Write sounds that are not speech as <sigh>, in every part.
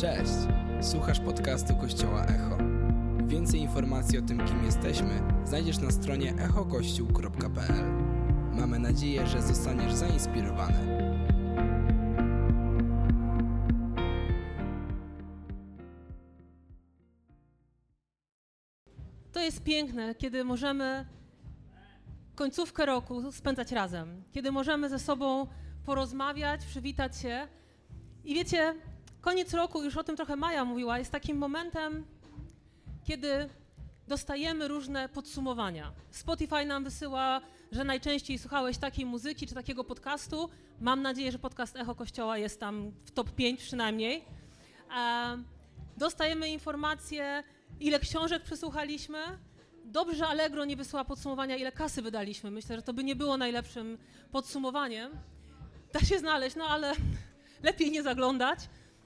Cześć! Słuchasz podcastu Kościoła Echo. Więcej informacji o tym, kim jesteśmy, znajdziesz na stronie echokościół.pl. Mamy nadzieję, że zostaniesz zainspirowany. To jest piękne, kiedy możemy końcówkę roku spędzać razem, kiedy możemy ze sobą porozmawiać, przywitać się. I wiecie, koniec roku, już o tym trochę Maja mówiła, jest takim momentem, kiedy dostajemy różne podsumowania. Spotify nam wysyła, że najczęściej słuchałeś takiej muzyki czy takiego podcastu. Mam nadzieję, że podcast Echo Kościoła jest tam w top 5 przynajmniej. E, dostajemy informacje, ile książek przesłuchaliśmy. Dobrze, Allegro nie wysyła podsumowania, ile kasy wydaliśmy. Myślę, że to by nie było najlepszym podsumowaniem. Da się znaleźć, no ale <laughs> lepiej nie zaglądać.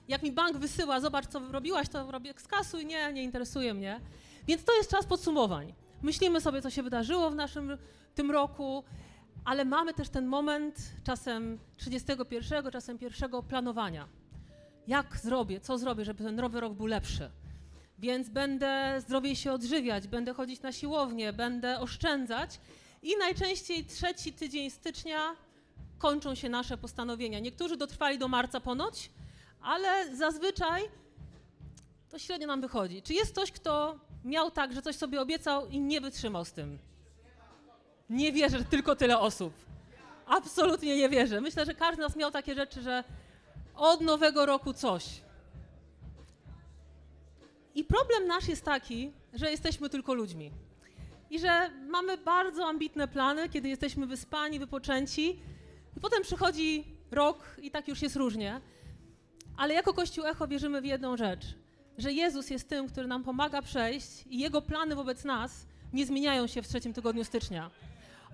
Jak mi bank wysyła, zobacz, co robiłaś, to robię z kasu nie, nie interesuje mnie. Więc to jest czas podsumowań. Myślimy sobie, co się wydarzyło w naszym tym roku, ale mamy też ten moment, czasem 31, czasem pierwszego planowania. Jak zrobię, co zrobię, żeby ten nowy rok był lepszy? Więc będę zdrowiej się odżywiać, będę chodzić na siłownię, będę oszczędzać i najczęściej trzeci tydzień stycznia kończą się nasze postanowienia. Niektórzy dotrwali do marca ponoć, ale zazwyczaj to średnio nam wychodzi. Czy jest ktoś, kto miał tak, że coś sobie obiecał i nie wytrzymał z tym? Nie wierzę, że tylko tyle osób. Absolutnie nie wierzę. Myślę, że każdy z nas miał takie rzeczy, że od nowego roku coś. I problem nasz jest taki, że jesteśmy tylko ludźmi. I że mamy bardzo ambitne plany, kiedy jesteśmy wyspani, wypoczęci, i potem przychodzi rok i tak już jest różnie. Ale jako Kościół Echo wierzymy w jedną rzecz, że Jezus jest tym, który nam pomaga przejść i Jego plany wobec nas nie zmieniają się w trzecim tygodniu stycznia.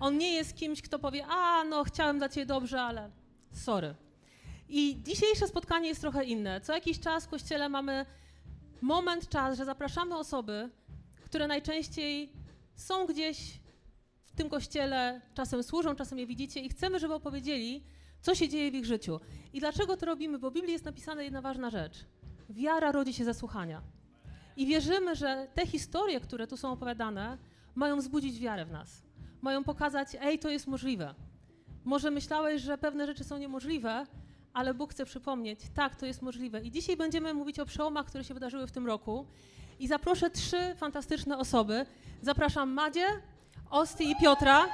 On nie jest kimś, kto powie, a no chciałem dla Ciebie dobrze, ale sorry. I dzisiejsze spotkanie jest trochę inne. Co jakiś czas w Kościele mamy moment, czas, że zapraszamy osoby, które najczęściej są gdzieś w tym Kościele, czasem służą, czasem je widzicie i chcemy, żeby opowiedzieli, co się dzieje w ich życiu. I dlaczego to robimy? Bo w Biblii jest napisana jedna ważna rzecz. Wiara rodzi się ze słuchania. I wierzymy, że te historie, które tu są opowiadane, mają wzbudzić wiarę w nas. Mają pokazać, ej, to jest możliwe. Może myślałeś, że pewne rzeczy są niemożliwe, ale Bóg chce przypomnieć, tak, to jest możliwe. I dzisiaj będziemy mówić o przełomach, które się wydarzyły w tym roku. I zaproszę trzy fantastyczne osoby. Zapraszam Madzie, Osti i Piotra.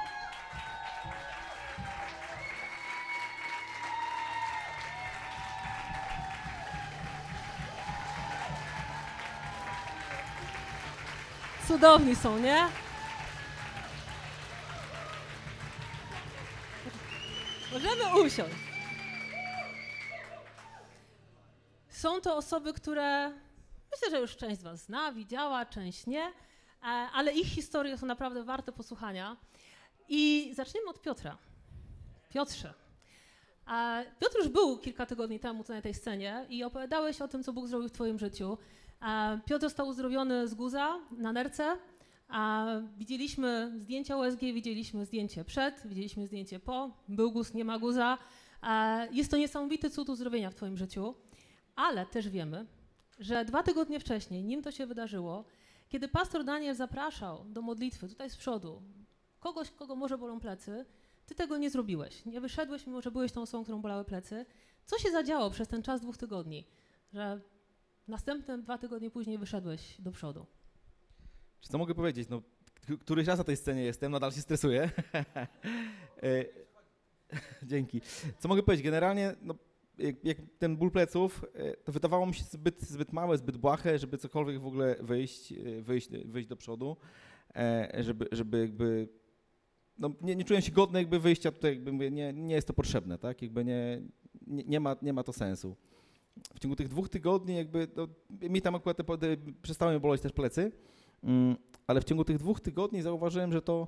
Cudowni są, nie? Możemy usiąść. Są to osoby, które myślę, że już część z Was zna, widziała, część nie, e, ale ich historie są naprawdę warte posłuchania. I zacznijmy od Piotra. Piotrze. E, Piotr już był kilka tygodni temu na tej scenie i opowiadałeś o tym, co Bóg zrobił w Twoim życiu. Piotr został uzdrowiony z guza na nerce. A widzieliśmy zdjęcia USG, widzieliśmy zdjęcie przed, widzieliśmy zdjęcie po. Był guz, nie ma guza. Jest to niesamowity cud uzdrowienia w Twoim życiu, ale też wiemy, że dwa tygodnie wcześniej, nim to się wydarzyło, kiedy pastor Daniel zapraszał do modlitwy tutaj z przodu kogoś, kogo może bolą plecy, ty tego nie zrobiłeś. Nie wyszedłeś, mimo że byłeś tą osobą, którą bolały plecy. Co się zadziało przez ten czas dwóch tygodni, że następne dwa tygodnie później wyszedłeś do przodu? Czy co mogę powiedzieć? No, któryś raz na tej scenie jestem, nadal się stresuję. <laughs> <laughs> Dzięki. Co mogę powiedzieć? Generalnie, no, jak, jak, ten ból pleców, to wydawało mi się zbyt, zbyt małe, zbyt błahe, żeby cokolwiek w ogóle wyjść, wyjść, wyjść do przodu, żeby, żeby jakby no, nie, nie czułem się godny jakby wyjścia tutaj, jakby mówię, nie, nie jest to potrzebne, tak? Jakby nie, nie, nie, ma, nie ma to sensu. W ciągu tych dwóch tygodni jakby, no, mi tam akurat te, przestały boleć też plecy, mm, ale w ciągu tych dwóch tygodni zauważyłem, że to,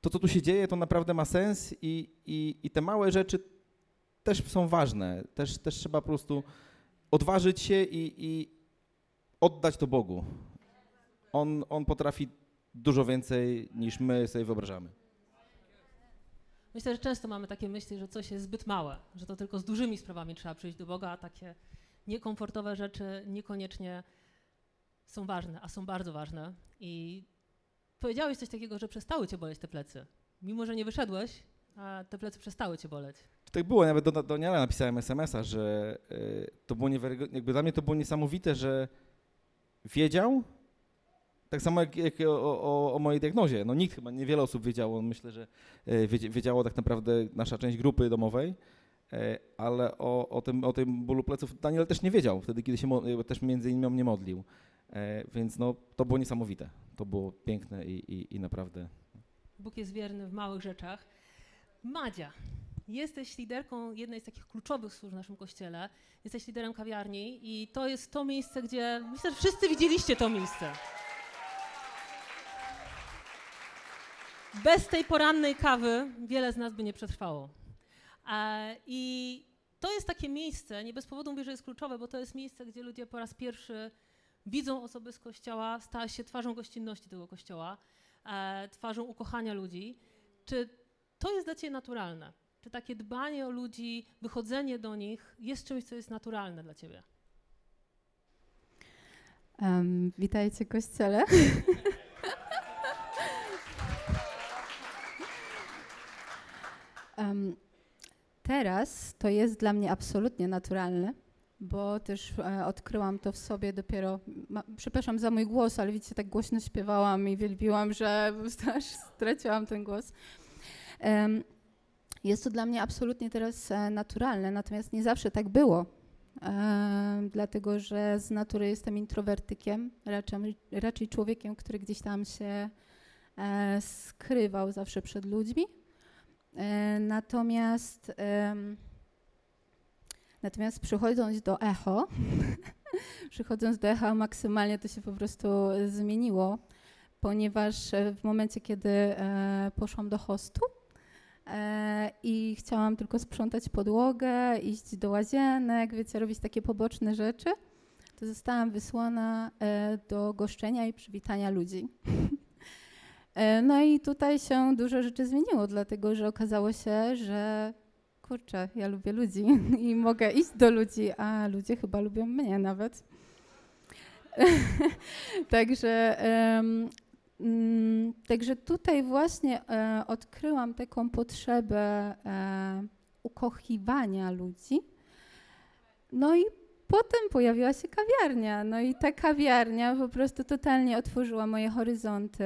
to co tu się dzieje, to naprawdę ma sens i, i, i te małe rzeczy też są ważne. Też, też trzeba po prostu odważyć się i, i oddać to Bogu. On, on potrafi dużo więcej niż my sobie wyobrażamy. Myślę, że często mamy takie myśli, że coś jest zbyt małe, że to tylko z dużymi sprawami trzeba przyjść do Boga, a takie niekomfortowe rzeczy niekoniecznie są ważne, a są bardzo ważne. I powiedziałeś coś takiego, że przestały cię boleć te plecy. Mimo, że nie wyszedłeś, a te plecy przestały cię boleć. Tak było, nawet do, do Niala napisałem SMS-a, że y, to było niewiarygodne, jakby dla mnie to było niesamowite, że wiedział, tak samo jak, jak o, o, o, mojej diagnozie. No nikt chyba, niewiele osób wiedziało, myślę, że y, wiedziało tak naprawdę nasza część grupy domowej, y, ale o, o, tym, o tym bólu pleców Daniel też nie wiedział, wtedy kiedy się też między innymi mnie modlił. Więc no, to było niesamowite, to było piękne i, i, i naprawdę... Bóg jest wierny w małych rzeczach. Madzia, jesteś liderką jednej z takich kluczowych służb w naszym kościele. Jesteś liderem kawiarni i to jest to miejsce, gdzie myślę, że wszyscy widzieliście to miejsce. Bez tej porannej kawy wiele z nas by nie przetrwało. I to jest takie miejsce, nie bez powodu mówię, że jest kluczowe, bo to jest miejsce, gdzie ludzie po raz pierwszy widzą osoby z kościoła, stała się twarzą gościnności tego kościoła, e, twarzą ukochania ludzi. Czy to jest dla Ciebie naturalne? Czy takie dbanie o ludzi, wychodzenie do nich jest czymś, co jest naturalne dla Ciebie? Um, witajcie, Kościele. <laughs> um, teraz to jest dla mnie absolutnie naturalne, bo też e, odkryłam to w sobie dopiero. Ma, przepraszam za mój głos, ale widzicie, tak głośno śpiewałam i wielbiłam, że <laughs> aż straciłam ten głos. Um, jest to dla mnie absolutnie teraz e, naturalne, natomiast nie zawsze tak było, e, dlatego że z natury jestem introwertykiem, raczej, raczej człowiekiem, który gdzieś tam się e, skrywał zawsze przed ludźmi. E, natomiast, natomiast przychodząc do echo, <laughs> przychodząc do echa maksymalnie to się po prostu zmieniło, ponieważ w momencie, kiedy e, poszłam do hostu, E, i chciałam tylko sprzątać podłogę, iść do łazienek, wiecie, robić takie poboczne rzeczy, to zostałam wysłana e, do goszczenia i przywitania ludzi. <laughs> E, no i tutaj się dużo rzeczy zmieniło, dlatego że okazało się, że kurczę, ja lubię ludzi <laughs> i mogę iść do ludzi, a ludzie chyba lubią mnie nawet. <laughs> Także um, także tutaj właśnie e, odkryłam taką potrzebę e, ukochiwania ludzi. No i potem pojawiła się kawiarnia. No i ta kawiarnia po prostu totalnie otworzyła moje horyzonty.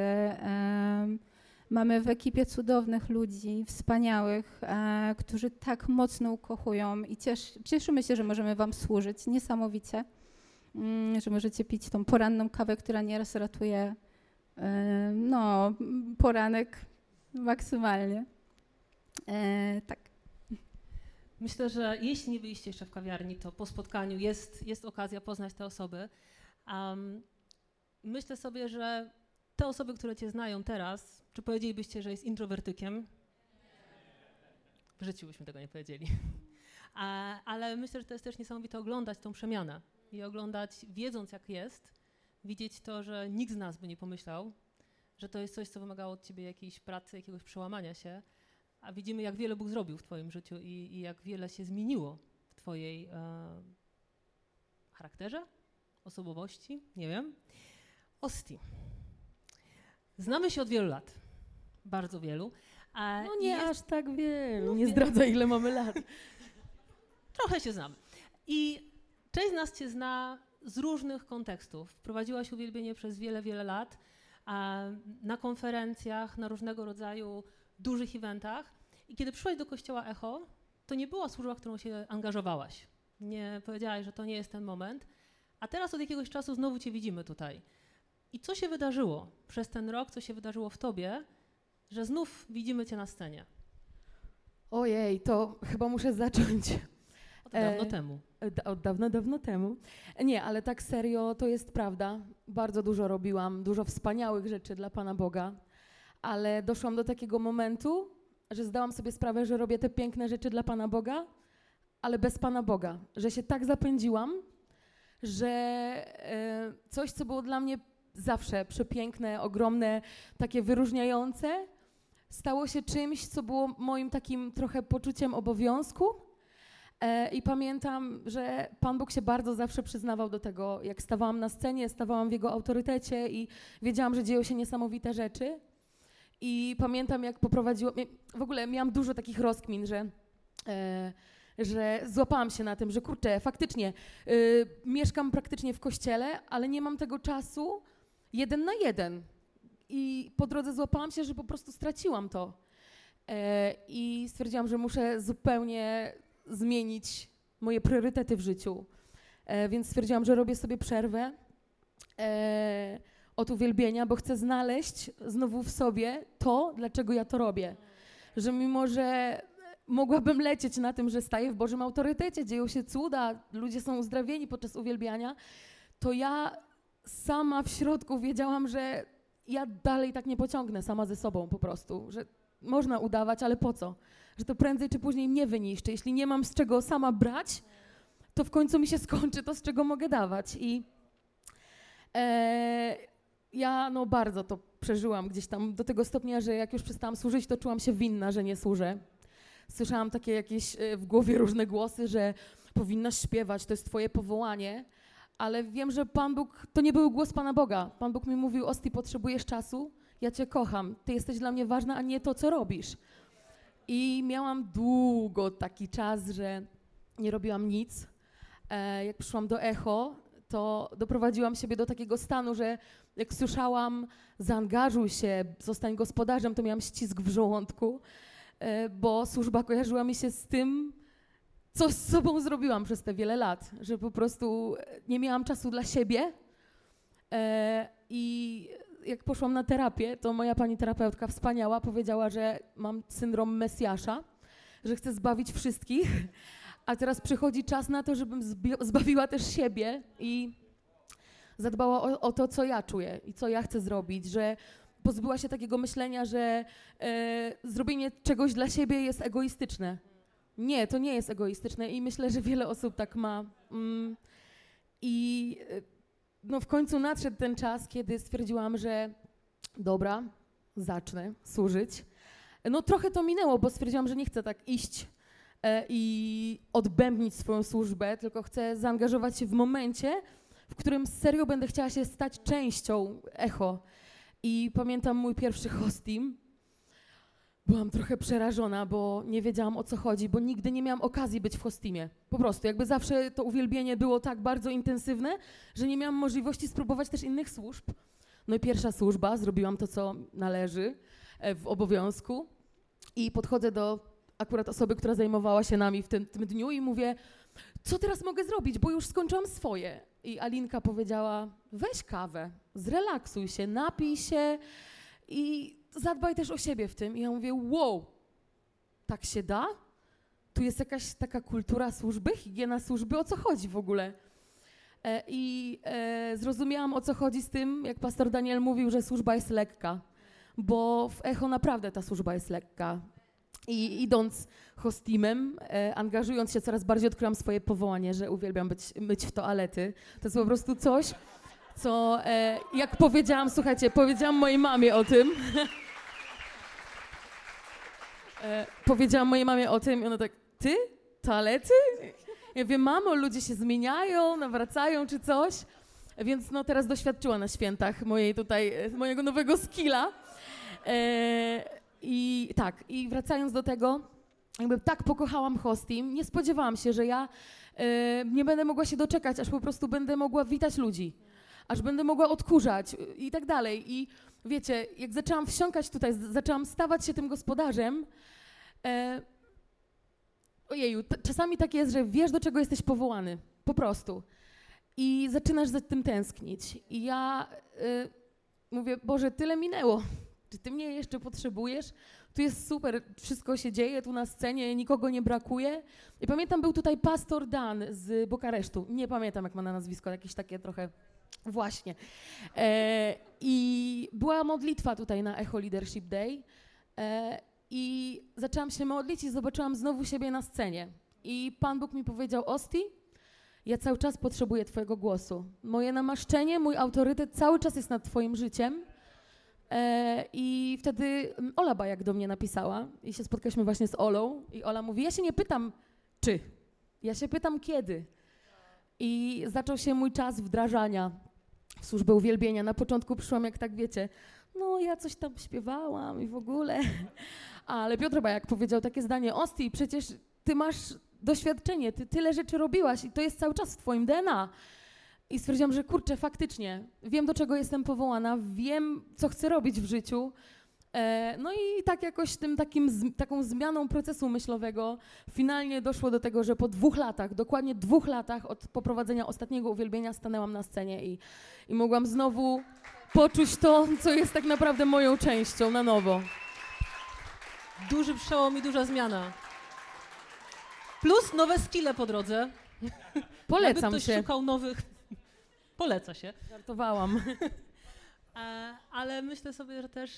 Mamy w ekipie cudownych ludzi, wspaniałych, e, którzy tak mocno ukochują i ciesz, cieszymy się, że możemy Wam służyć niesamowicie, mm, że możecie pić tą poranną kawę, która nieraz ratuje E, no, poranek maksymalnie. E, tak. Myślę, że jeśli nie byliście jeszcze w kawiarni, to po spotkaniu jest, jest okazja poznać te osoby. Um, myślę sobie, że te osoby, które cię znają teraz, czy powiedzielibyście, że jest introwertykiem? W życiu byśmy tego nie powiedzieli. A, ale myślę, że to jest też niesamowite oglądać tą przemianę i oglądać, wiedząc jak jest, widzieć to, że nikt z nas by nie pomyślał, że to jest coś, co wymagało od ciebie jakiejś pracy, jakiegoś przełamania się, a widzimy, jak wiele Bóg zrobił w twoim życiu i, i jak wiele się zmieniło w twojej e, charakterze, osobowości, nie wiem. Osti. Znamy się od wielu lat, bardzo wielu. no nie jest, aż tak wielu, no nie zdradza ile mamy lat. <laughs> Trochę się znamy. I część z nas cię zna z różnych kontekstów. Prowadziłaś uwielbienie przez wiele, wiele lat na konferencjach, na różnego rodzaju dużych eventach. I kiedy przyszłaś do kościoła Echo, to nie była służba, w którą się angażowałaś. Nie powiedziałaś, że to nie jest ten moment. A teraz od jakiegoś czasu znowu Cię widzimy tutaj. I co się wydarzyło przez ten rok, co się wydarzyło w Tobie, że znów widzimy Cię na scenie? Ojej, to chyba muszę zacząć od dawno e, temu. Od dawno, dawno temu. Nie, ale tak serio to jest prawda. Bardzo dużo robiłam, dużo wspaniałych rzeczy dla Pana Boga, ale doszłam do takiego momentu, że zdałam sobie sprawę, że robię te piękne rzeczy dla Pana Boga, ale bez Pana Boga. Że się tak zapędziłam, że e, coś, co było dla mnie zawsze przepiękne, ogromne, takie wyróżniające, stało się czymś, co było moim takim trochę poczuciem obowiązku E, I pamiętam, że Pan Bóg się bardzo zawsze przyznawał do tego, jak stawałam na scenie, stawałam w Jego autorytecie i wiedziałam, że dzieją się niesamowite rzeczy. I pamiętam, jak poprowadziłam, w ogóle miałam dużo takich rozkmin, że, e, że złapałam się na tym, że kurczę, faktycznie y, mieszkam praktycznie w kościele, ale nie mam tego czasu jeden na jeden. I po drodze złapałam się, że po prostu straciłam to. E, I stwierdziłam, że muszę zupełnie zmienić moje priorytety w życiu. E, więc stwierdziłam, że robię sobie przerwę e, od uwielbienia, bo chcę znaleźć znowu w sobie to, dlaczego ja to robię. Że mimo, że mogłabym lecieć na tym, że staję w Bożym autorytecie, dzieją się cuda, ludzie są uzdrawieni podczas uwielbiania, to ja sama w środku wiedziałam, że ja dalej tak nie pociągnę sama ze sobą po prostu, że można udawać, ale po co? Że to prędzej czy później mnie wyniszczy. Jeśli nie mam z czego sama brać, to w końcu mi się skończy to, z czego mogę dawać. I e, ja no bardzo to przeżyłam gdzieś tam do tego stopnia, że jak już przestałam służyć, to czułam się winna, że nie służę. Słyszałam takie jakieś e, w głowie różne głosy, że powinnaś śpiewać, to jest twoje powołanie, ale wiem, że Pan Bóg, to nie był głos Pana Boga. Pan Bóg mi mówił, Osti, potrzebujesz czasu, ja cię kocham, ty jesteś dla mnie ważna, a nie to, co robisz. I miałam długo taki czas, że nie robiłam nic. E, jak przyszłam do Echo, to doprowadziłam siebie do takiego stanu, że jak słyszałam, zaangażuj się, zostań gospodarzem, to miałam ścisk w żołądku, e, bo służba kojarzyła mi się z tym, co z sobą zrobiłam przez te wiele lat, że po prostu nie miałam czasu dla siebie. E, I jak poszłam na terapię, to moja pani terapeutka wspaniała powiedziała, że mam syndrom Mesjasza, że chcę zbawić wszystkich, a teraz przychodzi czas na to, żebym zbawiła też siebie i zadbała o, o, to, co ja czuję i co ja chcę zrobić, że pozbyła się takiego myślenia, że e, zrobienie czegoś dla siebie jest egoistyczne. Nie, to nie jest egoistyczne i myślę, że wiele osób tak ma. Mm, I e, no w końcu nadszedł ten czas, kiedy stwierdziłam, że dobra, zacznę służyć. No trochę to minęło, bo stwierdziłam, że nie chcę tak iść i odbębnić swoją służbę, tylko chcę zaangażować się w momencie, w którym serio będę chciała się stać częścią echo. I pamiętam mój pierwszy hostim, byłam trochę przerażona, bo nie wiedziałam o co chodzi, bo nigdy nie miałam okazji być w hostimie. Po prostu, jakby zawsze to uwielbienie było tak bardzo intensywne, że nie miałam możliwości spróbować też innych służb. No i pierwsza służba, zrobiłam to, co należy e, w obowiązku i podchodzę do akurat osoby, która zajmowała się nami w tym, tym dniu i mówię, co teraz mogę zrobić, bo już skończyłam swoje. I Alinka powiedziała, weź kawę, zrelaksuj się, napij się i zadbaj też o siebie w tym. I ja mówię, wow, tak się da? Tu jest jakaś taka kultura służby, higiena służby, o co chodzi w ogóle? E, I e, zrozumiałam, o co chodzi z tym, jak pastor Daniel mówił, że służba jest lekka, bo w Echo naprawdę ta służba jest lekka. I idąc hostimem, e, angażując się coraz bardziej, odkryłam swoje powołanie, że uwielbiam być, myć w toalety. To jest po prostu coś, co e, jak powiedziałam, słuchajcie, powiedziałam mojej mamie o tym. <laughs> e, powiedziałam mojej mamie o tym i ona tak, ty? Toalety? Ja wiem, mamo, ludzie się zmieniają, nawracają czy coś. Więc no teraz doświadczyła na świętach mojej tutaj, e, mojego nowego skilla. E, I tak, i wracając do tego, jakby tak pokochałam hosting, nie spodziewałam się, że ja e, nie będę mogła się doczekać, aż po prostu będę mogła witać ludzi aż będę mogła odkurzać y, i tak dalej. I wiecie, jak zaczęłam wsiąkać tutaj, zaczęłam stawać się tym gospodarzem, e, ojeju, czasami tak jest, że wiesz, do czego jesteś powołany, po prostu. I zaczynasz za tym tęsknić. I ja y, mówię, Boże, tyle minęło. Czy ty mnie jeszcze potrzebujesz? Tu jest super, wszystko się dzieje tu na scenie, nikogo nie brakuje. I pamiętam, był tutaj pastor Dan z Bukaresztu. Nie pamiętam, jak ma na nazwisko, jakieś takie trochę Właśnie. E, I była modlitwa tutaj na Echo Leadership Day. E, I zaczęłam się modlić i zobaczyłam znowu siebie na scenie. I Pan Bóg mi powiedział, Osti, ja cały czas potrzebuję Twojego głosu. Moje namaszczenie, mój autorytet cały czas jest nad Twoim życiem. E, I wtedy Ola Bajak do mnie napisała i się spotkaliśmy właśnie z Olą i Ola mówi, ja się nie pytam, czy, Ja się pytam, kiedy? I zaczął się mój czas wdrażania w służbę uwielbienia. Na początku przyszłam, jak tak wiecie, no ja coś tam śpiewałam i w ogóle. <laughs> Ale Piotr Bajak powiedział takie zdanie, Osti, przecież ty masz doświadczenie, ty tyle rzeczy robiłaś i to jest cały czas w twoim DNA. I stwierdziłam, że kurczę, faktycznie, wiem do czego jestem powołana, wiem co chcę robić w życiu. E, no i tak jakoś tym takim, taką zmianą procesu myślowego finalnie doszło do tego, że po dwóch latach, dokładnie dwóch latach od poprowadzenia ostatniego uwielbienia stanęłam na scenie i, i mogłam znowu poczuć to, co jest tak naprawdę moją częścią na nowo. Duży przełom i duża zmiana. Plus nowe skille po drodze. Polecam Jakby ktoś się. szukał nowych, poleca się. Żartowałam. <laughs> E, ale myślę sobie, że też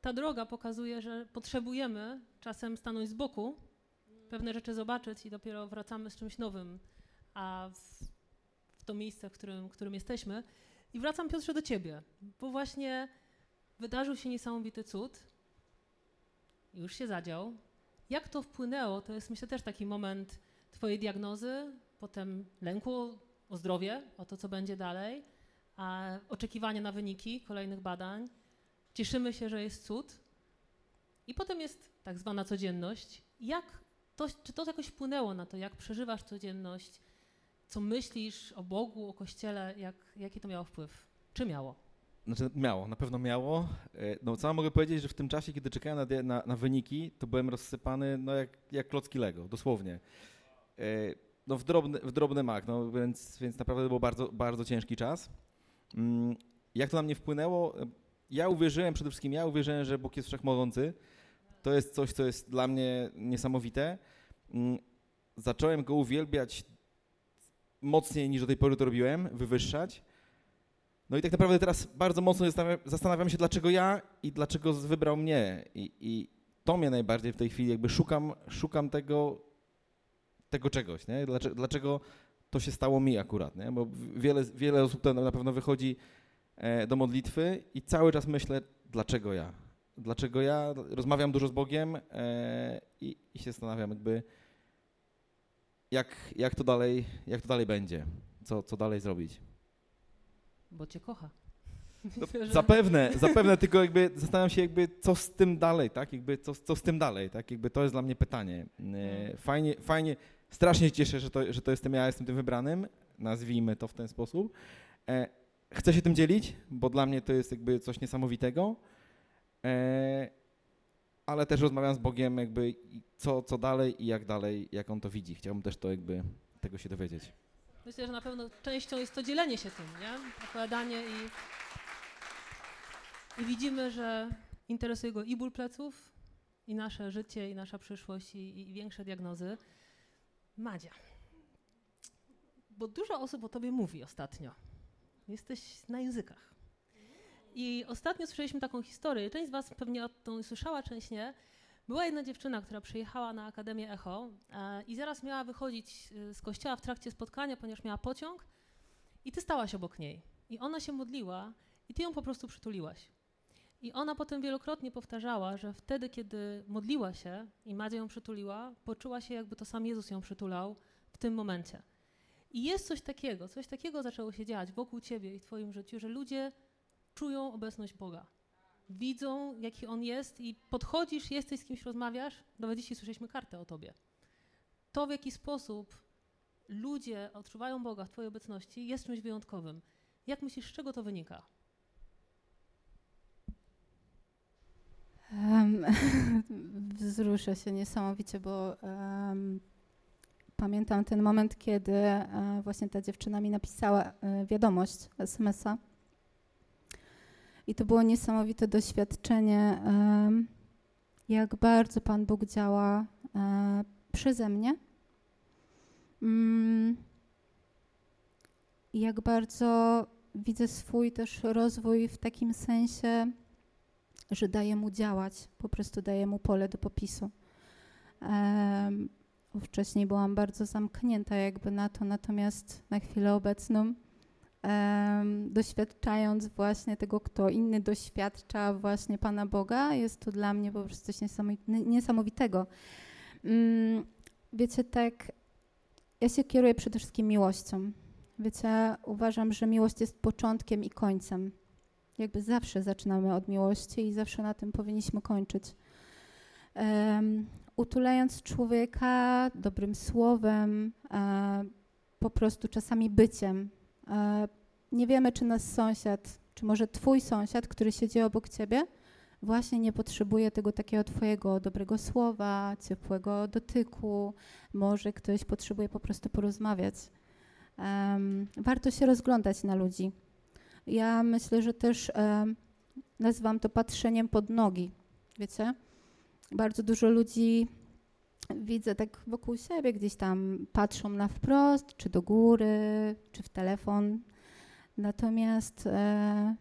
ta droga pokazuje, że potrzebujemy czasem stanąć z boku, pewne rzeczy zobaczyć i dopiero wracamy z czymś nowym, a w, w to miejsce, w którym, w którym jesteśmy. I wracam, Piotrze, do ciebie, bo właśnie wydarzył się niesamowity cud, już się zadział. Jak to wpłynęło, to jest myślę też taki moment twojej diagnozy, potem lęku o zdrowie, o to, co będzie dalej, a oczekiwanie na wyniki kolejnych badań. Cieszymy się, że jest cud. I potem jest tak zwana codzienność. Jak to, czy to jakoś wpłynęło na to, jak przeżywasz codzienność, co myślisz o Bogu, o Kościele, jak, jaki to miało wpływ? Czy miało? Znaczy miało, na pewno miało. E, No co mogę powiedzieć, że w tym czasie, kiedy czekałem na, na, na wyniki, to byłem rozsypany no jak, jak klocki Lego, dosłownie. No w drobny, w drobny mak, no więc, więc naprawdę był bardzo, bardzo ciężki czas. Mm, Jak to na mnie wpłynęło? Ja uwierzyłem, przede wszystkim ja uwierzyłem, że Bóg jest wszechmogący. To jest coś, co jest dla mnie niesamowite. Mm, Zacząłem Go uwielbiać mocniej niż do tej pory to robiłem, wywyższać. No i tak naprawdę teraz bardzo mocno zastanawiam, się, dlaczego ja i dlaczego wybrał mnie. I, I to mnie najbardziej w tej chwili jakby szukam, szukam tego, tego czegoś, nie? Dlaczego, dlaczego to się stało mi akurat, nie? Bo wiele, wiele osób to na pewno wychodzi e, do modlitwy i cały czas myślę, dlaczego ja? Dlaczego ja? Rozmawiam dużo z Bogiem e, i, i się zastanawiam jakby, jak, jak, to dalej, jak to dalej będzie, co, co dalej zrobić. Bo cię kocha. No, <laughs> Zapewne, zapewne, tylko jakby zastanawiam się jakby co z tym dalej, tak? Jakby co, co z tym dalej, tak? Jakby to jest dla mnie pytanie. E, Fajnie, fajnie, strasznie się cieszę, że to, że to jestem ja, jestem tym wybranym, nazwijmy to w ten sposób. E, Chcę się tym dzielić, bo dla mnie to jest jakby coś niesamowitego, e, ale też rozmawiam z Bogiem jakby co, co dalej i jak dalej, jak On to widzi. Chciałbym też to jakby tego się dowiedzieć. Myślę, że na pewno częścią jest to dzielenie się tym, nie? Opowiadanie i, i widzimy, że interesuje go i ból pleców, i nasze życie, i nasza przyszłość, i, i większe diagnozy. Madzia, bo dużo osób o tobie mówi ostatnio. Jesteś na językach. I ostatnio słyszeliśmy taką historię. Część z was pewnie o tą słyszała, część nie. Była jedna dziewczyna, która przyjechała na Akademię Echo e, i zaraz miała wychodzić e, z kościoła w trakcie spotkania, ponieważ miała pociąg i ty stałaś obok niej. I ona się modliła i ty ją po prostu przytuliłaś. I ona potem wielokrotnie powtarzała, że wtedy, kiedy modliła się i Madzia ją przytuliła, poczuła się, jakby to sam Jezus ją przytulał w tym momencie. I jest coś takiego, coś takiego zaczęło się dziać wokół ciebie i w twoim życiu, że ludzie czują obecność Boga. Widzą, jaki On jest i podchodzisz, jesteś z kimś, rozmawiasz, nawet dzisiaj słyszeliśmy kartę o tobie. To, w jaki sposób ludzie odczuwają Boga w twojej obecności, jest czymś wyjątkowym. Jak myślisz, z czego to wynika? Um, <laughs> wzruszę się niesamowicie, bo um, pamiętam ten moment, kiedy e, właśnie ta dziewczyna mi napisała e, wiadomość, SMS-a. I to było niesamowite doświadczenie, jak bardzo Pan Bóg działa e, przeze mnie. Mm, jak bardzo widzę swój też rozwój w takim sensie, że daje mu działać, po prostu daje mu pole do popisu. Um, wcześniej byłam bardzo zamknięta jakby na to, natomiast na chwilę obecną, um, doświadczając właśnie tego, kto inny doświadcza właśnie Pana Boga, jest to dla mnie po prostu coś niesamowi- niesamowitego. Um, wiecie, tak ja się kieruję przede wszystkim miłością. Wiecie, uważam, że miłość jest początkiem i końcem. Jakby zawsze zaczynamy od miłości i zawsze na tym powinniśmy kończyć. Um, utulając człowieka dobrym słowem, e, po prostu czasami byciem. E, nie wiemy, czy nasz sąsiad, czy może twój sąsiad, który siedzi obok ciebie, właśnie nie potrzebuje tego takiego twojego dobrego słowa, ciepłego dotyku. Może ktoś potrzebuje po prostu porozmawiać. Um, warto się rozglądać na ludzi. Ja myślę, że też um, nazywam to patrzeniem pod nogi. Wiecie? Bardzo dużo ludzi widzę tak wokół siebie, gdzieś tam patrzą na wprost, czy do góry, czy w telefon. Natomiast e,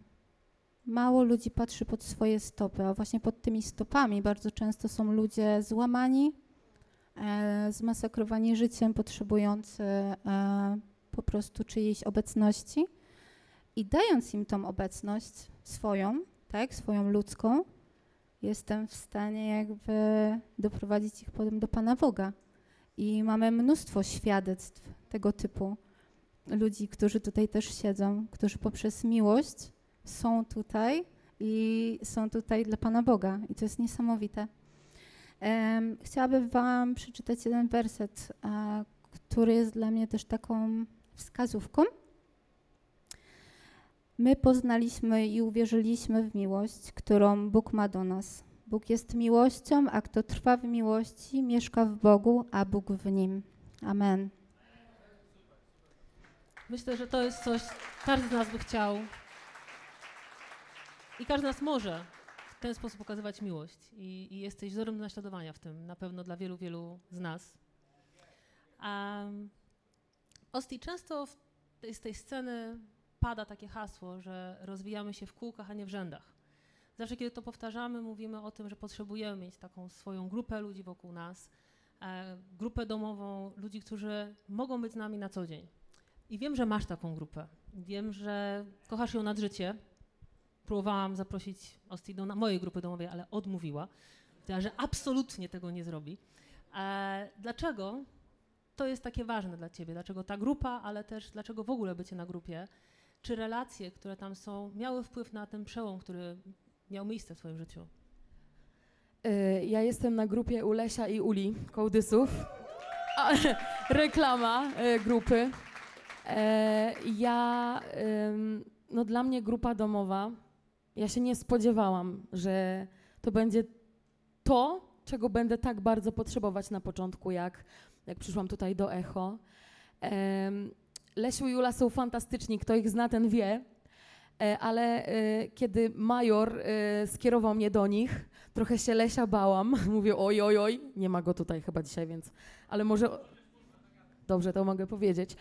mało ludzi patrzy pod swoje stopy, a właśnie pod tymi stopami bardzo często są ludzie złamani, e, zmasakrowani życiem, potrzebujący e, po prostu czyjejś obecności. I dając im tą obecność swoją, tak, swoją ludzką, jestem w stanie jakby doprowadzić ich potem do Pana Boga. I mamy mnóstwo świadectw tego typu ludzi, którzy tutaj też siedzą, którzy poprzez miłość są tutaj i są tutaj dla Pana Boga. I to jest niesamowite. Um, chciałabym Wam przeczytać jeden werset, a, który jest dla mnie też taką wskazówką. My poznaliśmy i uwierzyliśmy w miłość, którą Bóg ma do nas. Bóg jest miłością, a kto trwa w miłości, mieszka w Bogu, a Bóg w nim. Amen. Myślę, że to jest coś, każdy z nas by chciał i każdy z nas może w ten sposób pokazywać miłość. I, i jesteś wzorem do naśladowania w tym, na pewno dla wielu, wielu z nas. Um, Osti, często z tej sceny pada takie hasło, że rozwijamy się w kółkach, a nie w rzędach. Zawsze, kiedy to powtarzamy, mówimy o tym, że potrzebujemy mieć taką swoją grupę ludzi wokół nas, e, grupę domową, ludzi, którzy mogą być z nami na co dzień. I wiem, że masz taką grupę. Wiem, że kochasz ją nad życie. Próbowałam zaprosić Osti do mojej grupy domowej, ale odmówiła. Że absolutnie tego nie zrobi. E, dlaczego to jest takie ważne dla ciebie? Dlaczego ta grupa, ale też dlaczego w ogóle bycie na grupie? Czy relacje, które tam są, miały wpływ na ten przełom, który miał miejsce w Twoim życiu? Y, ja jestem na grupie Ulesia i Uli Kołdysów. <laughs> Reklama y, grupy. E, ja, no dla mnie grupa domowa, ja się nie spodziewałam, że to będzie to, czego będę tak bardzo potrzebować na początku, jak, jak przyszłam tutaj do Echo. Lesiu i Jula są fantastyczni, kto ich zna, ten wie. E, ale e, kiedy major e, skierował mnie do nich, trochę się Lesia bałam. <laughs> Mówię, oj, oj, oj, nie ma go tutaj chyba dzisiaj, więc, ale może... Dobrze, to mogę powiedzieć.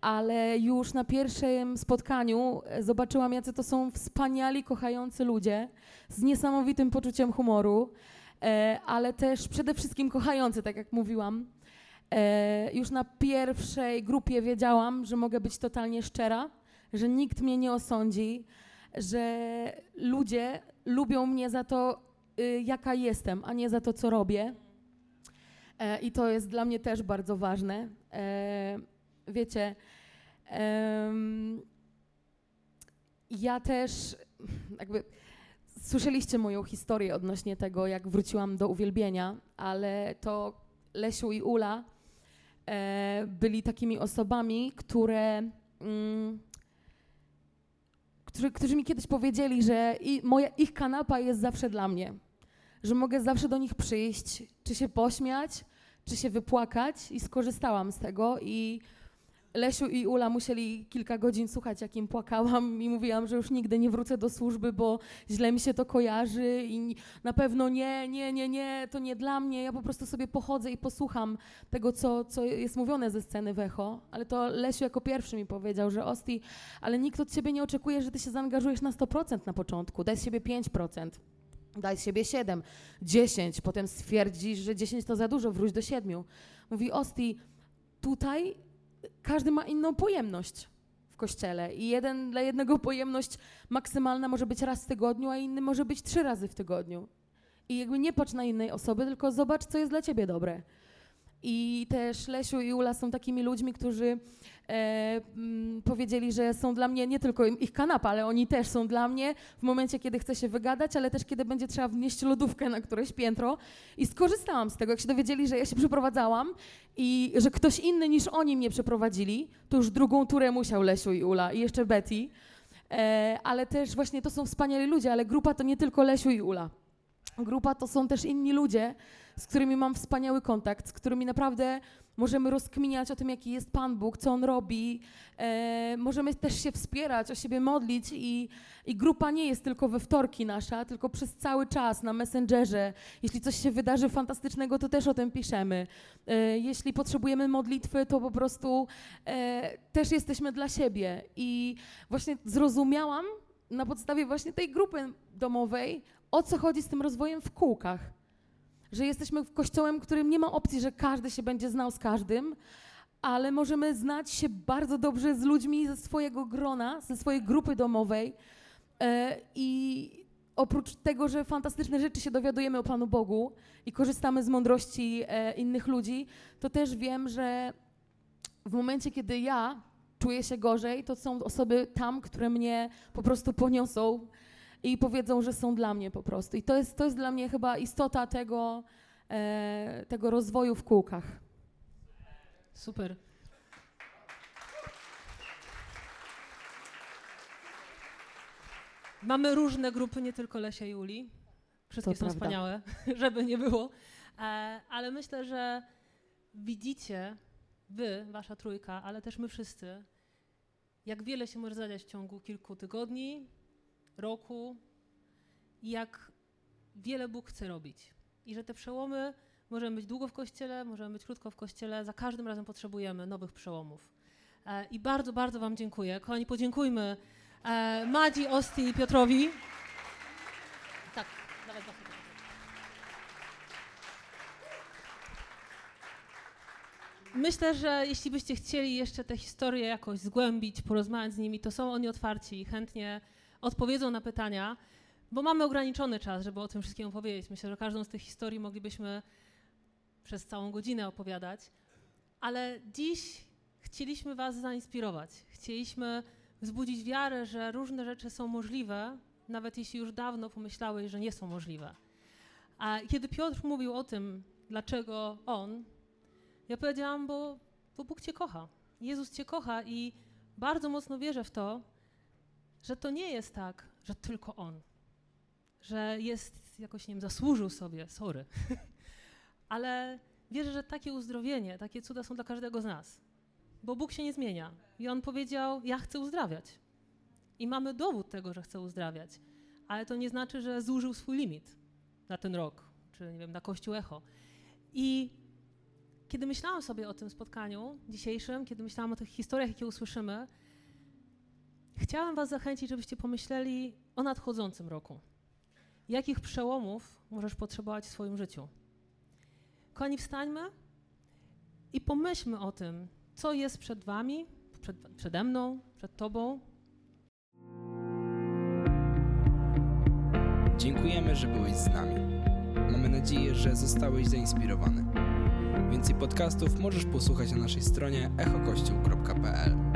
Ale już na pierwszym spotkaniu zobaczyłam, jacy to są wspaniali, kochający ludzie z niesamowitym poczuciem humoru, ale też przede wszystkim kochający, tak jak mówiłam. E, już na pierwszej grupie wiedziałam, że mogę być totalnie szczera że nikt mnie nie osądzi, że ludzie lubią mnie za to, y, jaka jestem, a nie za to, co robię. E, I to jest dla mnie też bardzo ważne. E, wiecie, ja też jakby słyszeliście moją historię odnośnie tego, jak wróciłam do uwielbienia, ale to Lesiu i Ula byli takimi osobami, które mm, którzy, którzy mi kiedyś powiedzieli, że moja, ich kanapa jest zawsze dla mnie, że mogę zawsze do nich przyjść, czy się pośmiać, czy się wypłakać i skorzystałam z tego i Lesiu i Ula musieli kilka godzin słuchać, jak im płakałam i mówiłam, że już nigdy nie wrócę do służby, bo źle mi się to kojarzy i na pewno nie, nie, nie, nie, to nie dla mnie. Ja po prostu sobie pochodzę i posłucham tego, co, co jest mówione ze sceny w Echo. Ale to Lesiu jako pierwszy mi powiedział, że Osti, ale nikt od ciebie nie oczekuje, że ty się zaangażujesz na 100% na początku. Daj z siebie 5%. Daj z siebie 7, 10, potem stwierdzisz, że 10 to za dużo, wróć do 7. Mówi Osti, tutaj każdy ma inną pojemność w kościele i jeden dla jednego pojemność maksymalna może być raz w tygodniu, a inny może być trzy razy w tygodniu. I jakby nie patrz na innej osoby, tylko zobacz, co jest dla ciebie dobre. I też Lesiu i Ula są takimi ludźmi, którzy e, m, powiedzieli, że są dla mnie nie tylko ich kanapa, ale oni też są dla mnie w momencie, kiedy chcę się wygadać, ale też kiedy będzie trzeba wnieść lodówkę na któreś piętro. I skorzystałam z tego, jak się dowiedzieli, że ja się przeprowadzałam i że ktoś inny niż oni mnie przeprowadzili, to już drugą turę musiał Lesiu i Ula i jeszcze Betty. E, ale też właśnie to są wspaniali ludzie, ale grupa to nie tylko Lesiu i Ula. Grupa to są też inni ludzie, z którymi mam wspaniały kontakt, z którymi naprawdę możemy rozkminiać o tym, jaki jest Pan Bóg, co On robi. E, możemy też się wspierać, o siebie modlić i, i grupa nie jest tylko we wtorki nasza, tylko przez cały czas na Messengerze. Jeśli coś się wydarzy fantastycznego, to też o tym piszemy. E, jeśli potrzebujemy modlitwy, to po prostu e, też jesteśmy dla siebie. I właśnie zrozumiałam na podstawie właśnie tej grupy domowej, o co chodzi z tym rozwojem w kółkach. Że jesteśmy w kościołem, którym nie ma opcji, że każdy się będzie znał z każdym, ale możemy znać się bardzo dobrze z ludźmi ze swojego grona, ze swojej grupy domowej. E, I oprócz tego, że fantastyczne rzeczy się dowiadujemy o Panu Bogu i korzystamy z mądrości e, innych ludzi, to też wiem, że w momencie, kiedy ja czuję się gorzej, to są osoby tam, które mnie po prostu poniosą i powiedzą, że są dla mnie po prostu. I to jest, to jest dla mnie chyba istota tego, e, tego rozwoju w kółkach. Super. Mamy różne grupy, nie tylko Lesia i Uli. Wszystkie To są prawda. wspaniałe, <laughs> żeby nie było. E, ale myślę, że widzicie, wy, wasza trójka, ale też my wszyscy, jak wiele się może zadziać w ciągu kilku tygodni, roku i jak wiele Bóg chce robić. I że te przełomy możemy być długo w kościele, możemy być krótko w kościele, za każdym razem potrzebujemy nowych przełomów. E, I bardzo, bardzo Wam dziękuję. Kochani, podziękujmy e, Madzi, Osti i Piotrowi. Tak, dawaj. Myślę, że jeśli byście chcieli jeszcze te historie jakoś zgłębić, porozmawiać z nimi, to są oni otwarci i chętnie odpowiedzą na pytania, bo mamy ograniczony czas, żeby o tym wszystkim opowiedzieć. Myślę, że każdą z tych historii moglibyśmy przez całą godzinę opowiadać, ale dziś chcieliśmy Was zainspirować. Chcieliśmy wzbudzić wiarę, że różne rzeczy są możliwe, nawet jeśli już dawno pomyślałeś, że nie są możliwe. A kiedy Piotr mówił o tym, dlaczego on, ja powiedziałam, bo, bo Bóg Cię kocha. Jezus Cię kocha i bardzo mocno wierzę w to, że to nie jest tak, że tylko On, że jest jakoś, nie wiem, zasłużył sobie, sorry, <laughs> ale wierzę, że takie uzdrowienie, takie cuda są dla każdego z nas, bo Bóg się nie zmienia. I On powiedział, ja chcę uzdrawiać. I mamy dowód tego, że chce uzdrawiać, ale to nie znaczy, że zużył swój limit na ten rok, czy nie wiem, na Kościół Echo. I kiedy myślałam sobie o tym spotkaniu dzisiejszym, kiedy myślałam o tych historiach, jakie usłyszymy, chciałam Was zachęcić, żebyście pomyśleli o nadchodzącym roku. Jakich przełomów możesz potrzebować w swoim życiu? Kochani, wstańmy i pomyślmy o tym, co jest przed Wami, przed, przede mną, przed Tobą. Dziękujemy, że byłeś z nami. Mamy nadzieję, że zostałeś zainspirowany. Więcej podcastów możesz posłuchać na naszej stronie echokościół.pl.